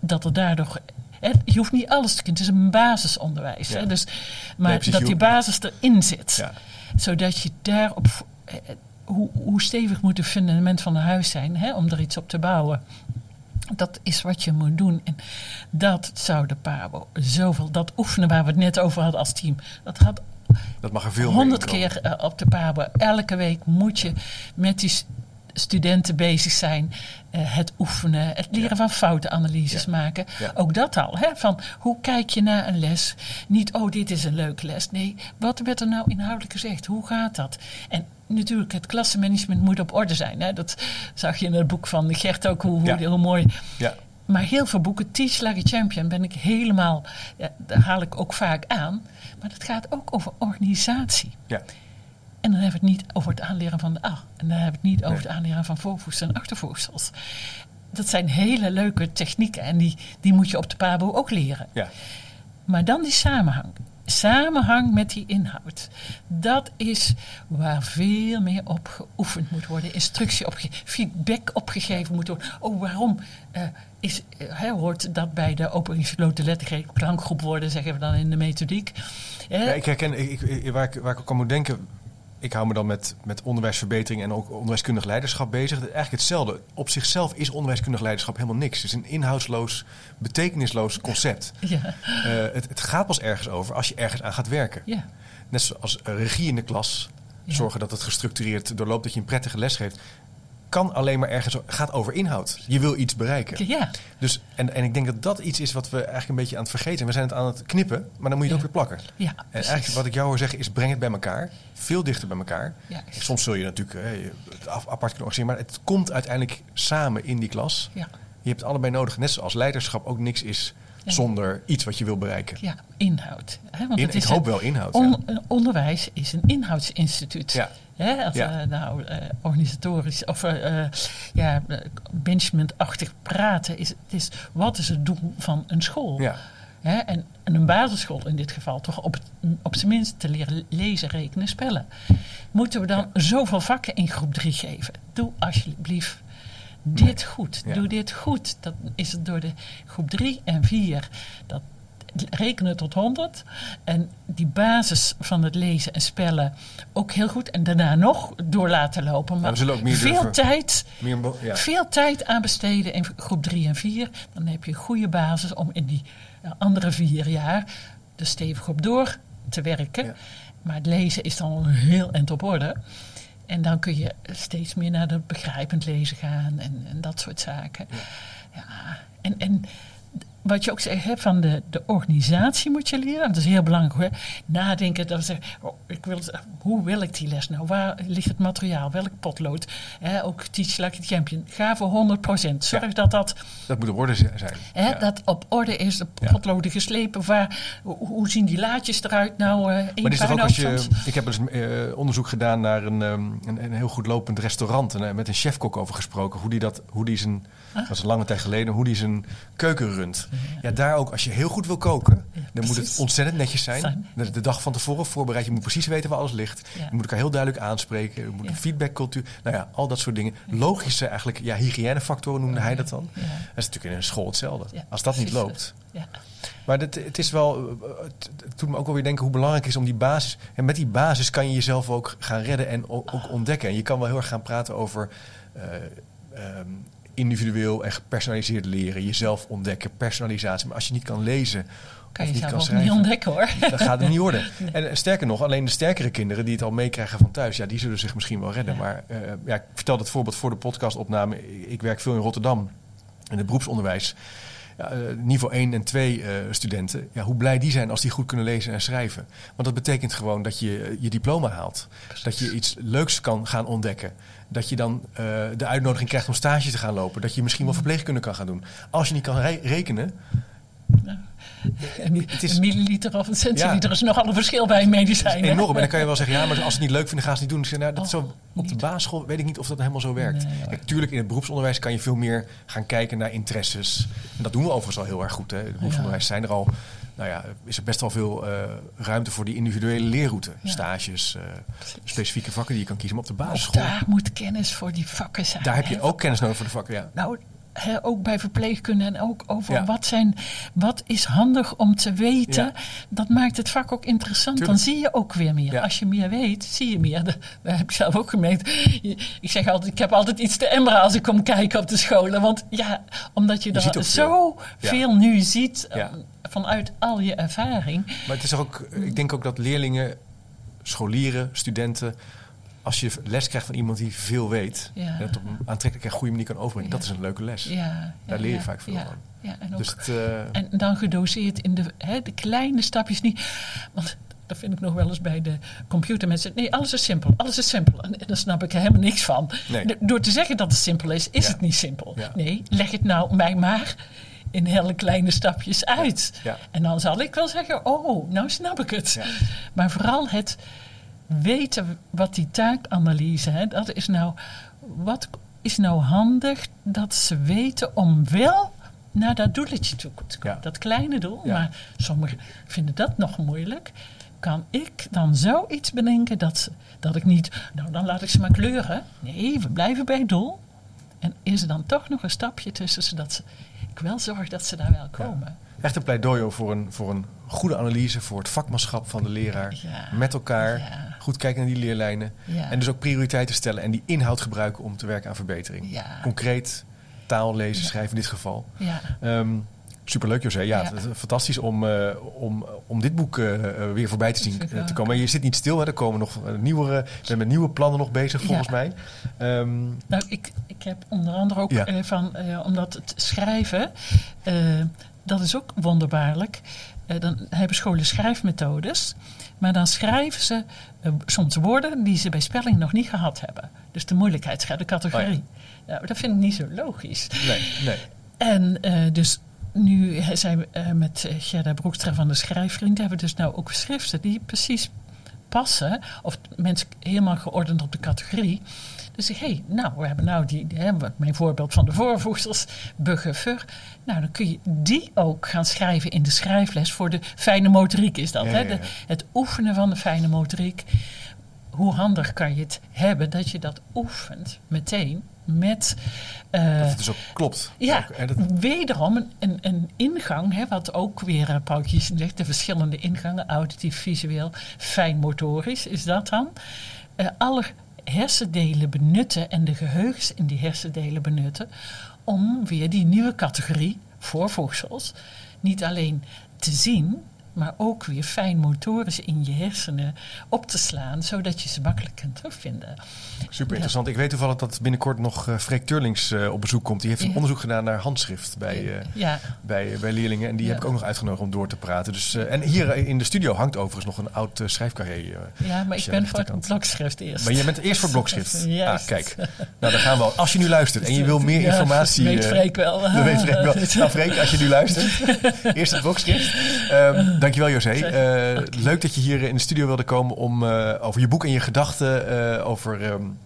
dat er daardoor... hè, Je hoeft niet alles te kunnen. Het is een basisonderwijs. Ja. Hè? Dus, maar dat die basis erin zit. Ja. Zodat je daarop... eh, Hoe, hoe stevig moet het fundament van een huis zijn hè, om er iets op te bouwen? Dat is wat je moet doen. En dat zou de PABO zoveel... Dat oefenen waar we het net over hadden als team... Dat had Dat mag er veel honderd meer in keer eh, op de PABO. Elke week moet je met die studenten bezig zijn. eh, het oefenen, het leren Ja. van foutenanalyses Ja. maken. Ja. Ook dat al. Hè? Van hoe kijk je naar een les? Niet, oh, dit is een leuke les. Nee, wat werd er nou inhoudelijk gezegd? Hoe gaat dat? En natuurlijk, het klassenmanagement moet op orde zijn. Hè? Dat zag je in het boek van Gert ook, hoe, hoe, hoe mooi Ja. Maar heel veel boeken, Teach Like a Champion, ben ik helemaal, ja, daar haal ik ook vaak aan. Maar dat gaat ook over organisatie. Ja. En dan hebben we het niet over het aanleren van de A. En dan hebben we het niet over het aanleren van voorvoegsels en achtervoegsels. Dat zijn hele leuke technieken en die, die moet je op de PABO ook leren. Ja. Maar dan die samenhang. Samenhang met die inhoud. Dat is waar veel meer op geoefend moet worden. Instructie opgegeven, feedback opgegeven moet worden. Oh, waarom eh, is, hè, hoort dat bij de open gesloten lettergreep klankgroep worden, zeggen we dan in de methodiek. Ja, ik herken, ik- waar, ik, waar ik ook aan moet denken, ik hou me dan met, met onderwijsverbetering en ook onderwijskundig leiderschap bezig. Eigenlijk hetzelfde. Op zichzelf is onderwijskundig leiderschap helemaal niks. Het is een inhoudsloos, betekenisloos concept. ja, Eh, het, het gaat pas ergens over als je ergens aan gaat werken. ja, Net zoals regie in de klas, zorgen dat het gestructureerd doorloopt, dat je een prettige les geeft, kan alleen maar ergens, gaat over inhoud. Je wil iets bereiken. ja, Dus, en, en ik denk dat dat iets is wat we eigenlijk een beetje aan het vergeten. We zijn het aan het knippen, maar dan moet je het Ja. ook weer plakken. ja. En eigenlijk wat ik jou hoor zeggen is breng het bij elkaar. Veel dichter bij elkaar. Ja. Soms zul je natuurlijk eh, het apart kunnen organiseren. Maar het komt uiteindelijk samen in die klas. Ja. Je hebt allebei nodig. Net zoals leiderschap ook niks is Ja. zonder iets wat je wil bereiken. Ja, inhoud. Hè? Want In- het ik is hoop een- wel inhoud. on- ja. een onderwijs is een inhoudsinstituut. Ja. Hè, als Ja. we nou eh, organisatorisch of eh, eh, ja, eh, managementachtig praten, is het is wat is het doel van een school? Ja. Hè, en, en een basisschool in dit geval toch op, het- op zijn minst te leren lezen, rekenen, spellen. Moeten we dan zoveel vakken in groep 3 geven? Doe alsjeblieft dit goed. Ja. Doe dit goed. Dan is het door de groep 3 en 4 dat rekenen tot 100 en die basis van het lezen en spellen ook heel goed en daarna nog door laten lopen. Maar veel durven- tijd Meer, ja. veel tijd aan besteden in groep 3 en 4, dan heb je een goede basis om in die eh, andere vier jaar er stevig op door te werken. Ja. Maar het lezen is dan heel eind op orde. En dan kun je steeds meer naar het begrijpend lezen gaan en, en dat soort zaken. Ja. en, en wat je ook zegt, hè, van de, de organisatie moet je leren. Dat is heel belangrijk. Hè. Nadenken, dat we oh, ik wil, hoe wil ik die les nou? Waar ligt het materiaal? Welk potlood? Hè, ook Teach Like a Champion. Ga voor 100%. Zorg Ja. dat dat Dat moet op orde zijn. Hè, Ja. Dat op orde is, de potloden geslepen. Waar, hoe, zien die laadjes eruit? Nou, één Maar is ook als je. soms. Ik heb eens eh, onderzoek gedaan naar een, ehm, een, een heel goed lopend restaurant. En eh, met een chefkok over gesproken. Hoe die dat. Hoe die zijn. Ah. Dat is een lange tijd geleden. Hoe die zijn keuken runt. Ja, daar ook. Als je heel goed wil koken. dan moet het ontzettend netjes zijn. De, de dag van tevoren voorbereid. Je moet precies weten waar alles ligt. Je moet elkaar heel duidelijk aanspreken. Je moet een feedbackcultuur. Nou ja, al dat soort dingen. Logische eigenlijk. Ja, hygiënefactoren noemde hij dat dan. Dat is natuurlijk in een school hetzelfde. Als dat niet loopt. Ja. Maar het, het is wel, eh, het, het doet me ook wel weer denken hoe belangrijk het is om die basis. En met die basis kan je jezelf ook gaan redden en ook, ook ontdekken. En je kan wel heel erg gaan praten over eh, ehm, individueel en gepersonaliseerd leren, jezelf ontdekken, personalisatie. Maar als je niet kan lezen, Kan je niet kan niet ontdekken hoor. dan gaat het niet worden. En eh, sterker nog, alleen de sterkere kinderen die het al meekrijgen van thuis, ja, die zullen zich misschien wel redden. Ja. Maar eh, ja, ik vertel dat voorbeeld voor de podcastopname. Ik werk veel in Rotterdam in het beroepsonderwijs. Ja, eh, niveau 1 en 2 eh, studenten, ja, hoe blij die zijn als die goed kunnen lezen en schrijven. Want dat betekent gewoon dat je je diploma haalt. Dat je iets leuks kan gaan ontdekken. Dat je dan eh, de uitnodiging krijgt om stage te gaan lopen. Dat je misschien wel verpleegkunde kan gaan doen. Als je niet kan re- rekenen, het is- een milliliter of een centiliter is nogal een verschil bij een medicijn. hè? enorm. En dan kan je wel zeggen, ja, maar als ze het niet leuk vinden, gaan ze het niet doen. Nou, dat is Oh, zo, op de basisschool weet ik niet of dat helemaal zo werkt. Nee. Kijk, tuurlijk, in het beroepsonderwijs kan je veel meer gaan kijken naar interesses. En dat doen we overigens al heel erg goed. Hè. In het beroepsonderwijs zijn er al, nou ja, is er best wel veel eh, ruimte voor die individuele leerroute. Ja. Stages, eh, specifieke vakken die je kan kiezen. Maar op de basisschool, daar, daar moet kennis voor die vakken zijn. heb je hè. ook kennis nodig voor de vakken. Ja. Nou, ook bij verpleegkunde en ook over Ja. wat, zijn, wat is handig om te weten. Ja. Dat maakt het vak ook interessant. Tuurlijk. Dan zie je ook weer meer. Ja. Als je meer weet, zie je meer. Dat, dat heb ik zelf ook gemerkt. Ik zeg altijd, ik heb altijd iets te emmeren als ik kom kijken op de scholen. Want ja, omdat je, Je er zo veel nu ziet eh, vanuit al je ervaring. Maar het is ook, ik denk ook dat leerlingen, scholieren, studenten, als je les krijgt van iemand die veel weet, Ja. en dat op een aantrekkelijke en goede manier kan overbrengen, Ja. dat is een leuke les. Ja, Daar leer je vaak veel ja, van. Ja, en ook Dus het, eh, En dan gedoseerd in de, hè, de kleine stapjes niet. Want dat vind ik nog wel eens bij de computermensen. Nee, alles is simpel. Alles is simpel. En, en daar snap ik er helemaal niks van. Nee. Door te zeggen dat het simpel is, is het niet simpel. Nee, leg het nou mij maar in hele kleine stapjes uit. En dan zal ik wel zeggen, oh, nou snap ik het. Ja. Maar vooral het weten wat die taakanalyse, hè, dat is nou, wat is nou handig dat ze weten om wel naar dat doeletje toe te komen. Ja. Dat kleine doel, Ja. maar sommigen vinden dat nog moeilijk. Kan ik dan zoiets bedenken dat, ze, dat ik niet, nou dan laat ik ze maar kleuren. Nee, we blijven bij het doel. En is er dan toch nog een stapje tussen, zodat ze, ik wel zorg dat ze daar wel komen. Echt een pleidooi voor een, voor een goede analyse, voor het vakmanschap van de leraar. Met elkaar, Ja. Goed kijken naar die leerlijnen. En dus ook prioriteiten stellen en die inhoud gebruiken om te werken aan verbetering. Concreet, taal, lezen, schrijven in dit geval. Ja. Ehm, superleuk José. Ja, Ja. het is fantastisch om, eh, om, om dit boek eh, eh, weer voorbij te zien te komen. Maar je zit niet stil, hè? er komen nog nieuwere, we zijn met nieuwe plannen nog bezig volgens Ja. mij. Ehm, Nou, ik, ik heb onder andere ook Ja. van, omdat het schrijven, dat is ook wonderbaarlijk. Dan hebben scholen schrijfmethodes, maar dan schrijven ze eh, soms woorden die ze bij spelling nog niet gehad hebben. Dus de moeilijkheidsgraad, de categorie. Oh nou, dat vind ik niet zo logisch. nee, nee. En eh, dus nu zijn we eh, met Gerda Broekstra van de Schrijfvriend... hebben we dus nou ook schriften die precies passen, of mensen helemaal geordend op de categorie. Dus ik, hé, hey, nou, we hebben nou die, hè, mijn voorbeeld van de voorvoegsels, bugger, Nou, dan kun je die ook gaan schrijven in de schrijfles voor de fijne motoriek is dat. hè? De, het oefenen van de fijne motoriek. Hoe handig kan je het hebben dat je dat oefent meteen met... Uh, dat het dus ook klopt. Ja, wederom een, een, ingang, hè, wat ook weer uh, Paul zegt, de verschillende ingangen, auditief, visueel, fijnmotorisch, is dat dan. Uh, alle hersendelen benutten en de geheugens in die hersendelen benutten om weer die nieuwe categorie voorvoegsels niet alleen te zien, maar ook weer fijn motorisch in je hersenen op te slaan, zodat je ze makkelijk kunt terugvinden. Super interessant. Ik weet toevallig dat binnenkort nog uh, Freek Turlings uh, op bezoek komt. Die heeft een onderzoek gedaan naar handschrift bij, uh, ja. bij, bij leerlingen. En die heb ik ook nog uitgenodigd om door te praten. Dus, en hier in de studio hangt overigens nog een oud schrijfcarré. ja, maar ik ben voor het blokschrift eerst. Maar je bent eerst voor blokschrift? ja. Ah, kijk. Nou, dan gaan we Als je nu luistert en je wil meer informatie... weet Freek wel. Dat weet Freek wel. Nou, Freek, als je nu luistert. eerst het blokschrift. Um, Dankjewel José. Uh, leuk dat je hier in de studio wilde komen om uh, over je boek en je gedachten uh, over um,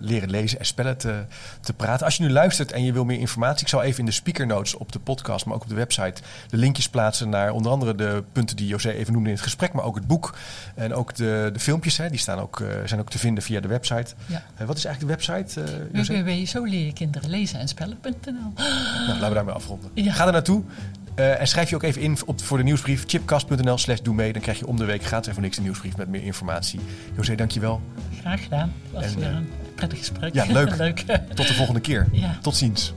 leren lezen en spellen te, te, praten. Als je nu luistert en je wil meer informatie, ik zal even in de speaker notes op de podcast, maar ook op de website, de linkjes plaatsen naar onder andere de punten die José even noemde in het gesprek, maar ook het boek en ook de, de filmpjes. Hè, die staan ook, zijn ook te vinden via de website. Ja. wat is eigenlijk de website? www.zo en spellen.nl nou, laten we daarmee afronden. Ja. Ga er naartoe. Uh, en schrijf je ook even in op, voor de nieuwsbrief chipcast.nl slash doe mee. Dan krijg je om de week gratis voor niks een nieuwsbrief met meer informatie. José, dankjewel. Graag gedaan. Dat was en, weer uh, een prettig gesprek. Ja, leuk. leuk. Tot de volgende keer. Ja. Tot ziens.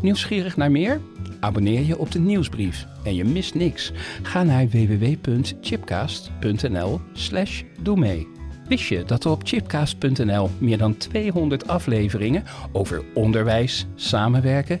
Nieuwsgierig naar meer? Abonneer je op de nieuwsbrief en je mist niks. Ga naar www.chipcast.nl slash doe mee. Wist je dat er op chipcast.nl meer dan 200 afleveringen over onderwijs, samenwerken,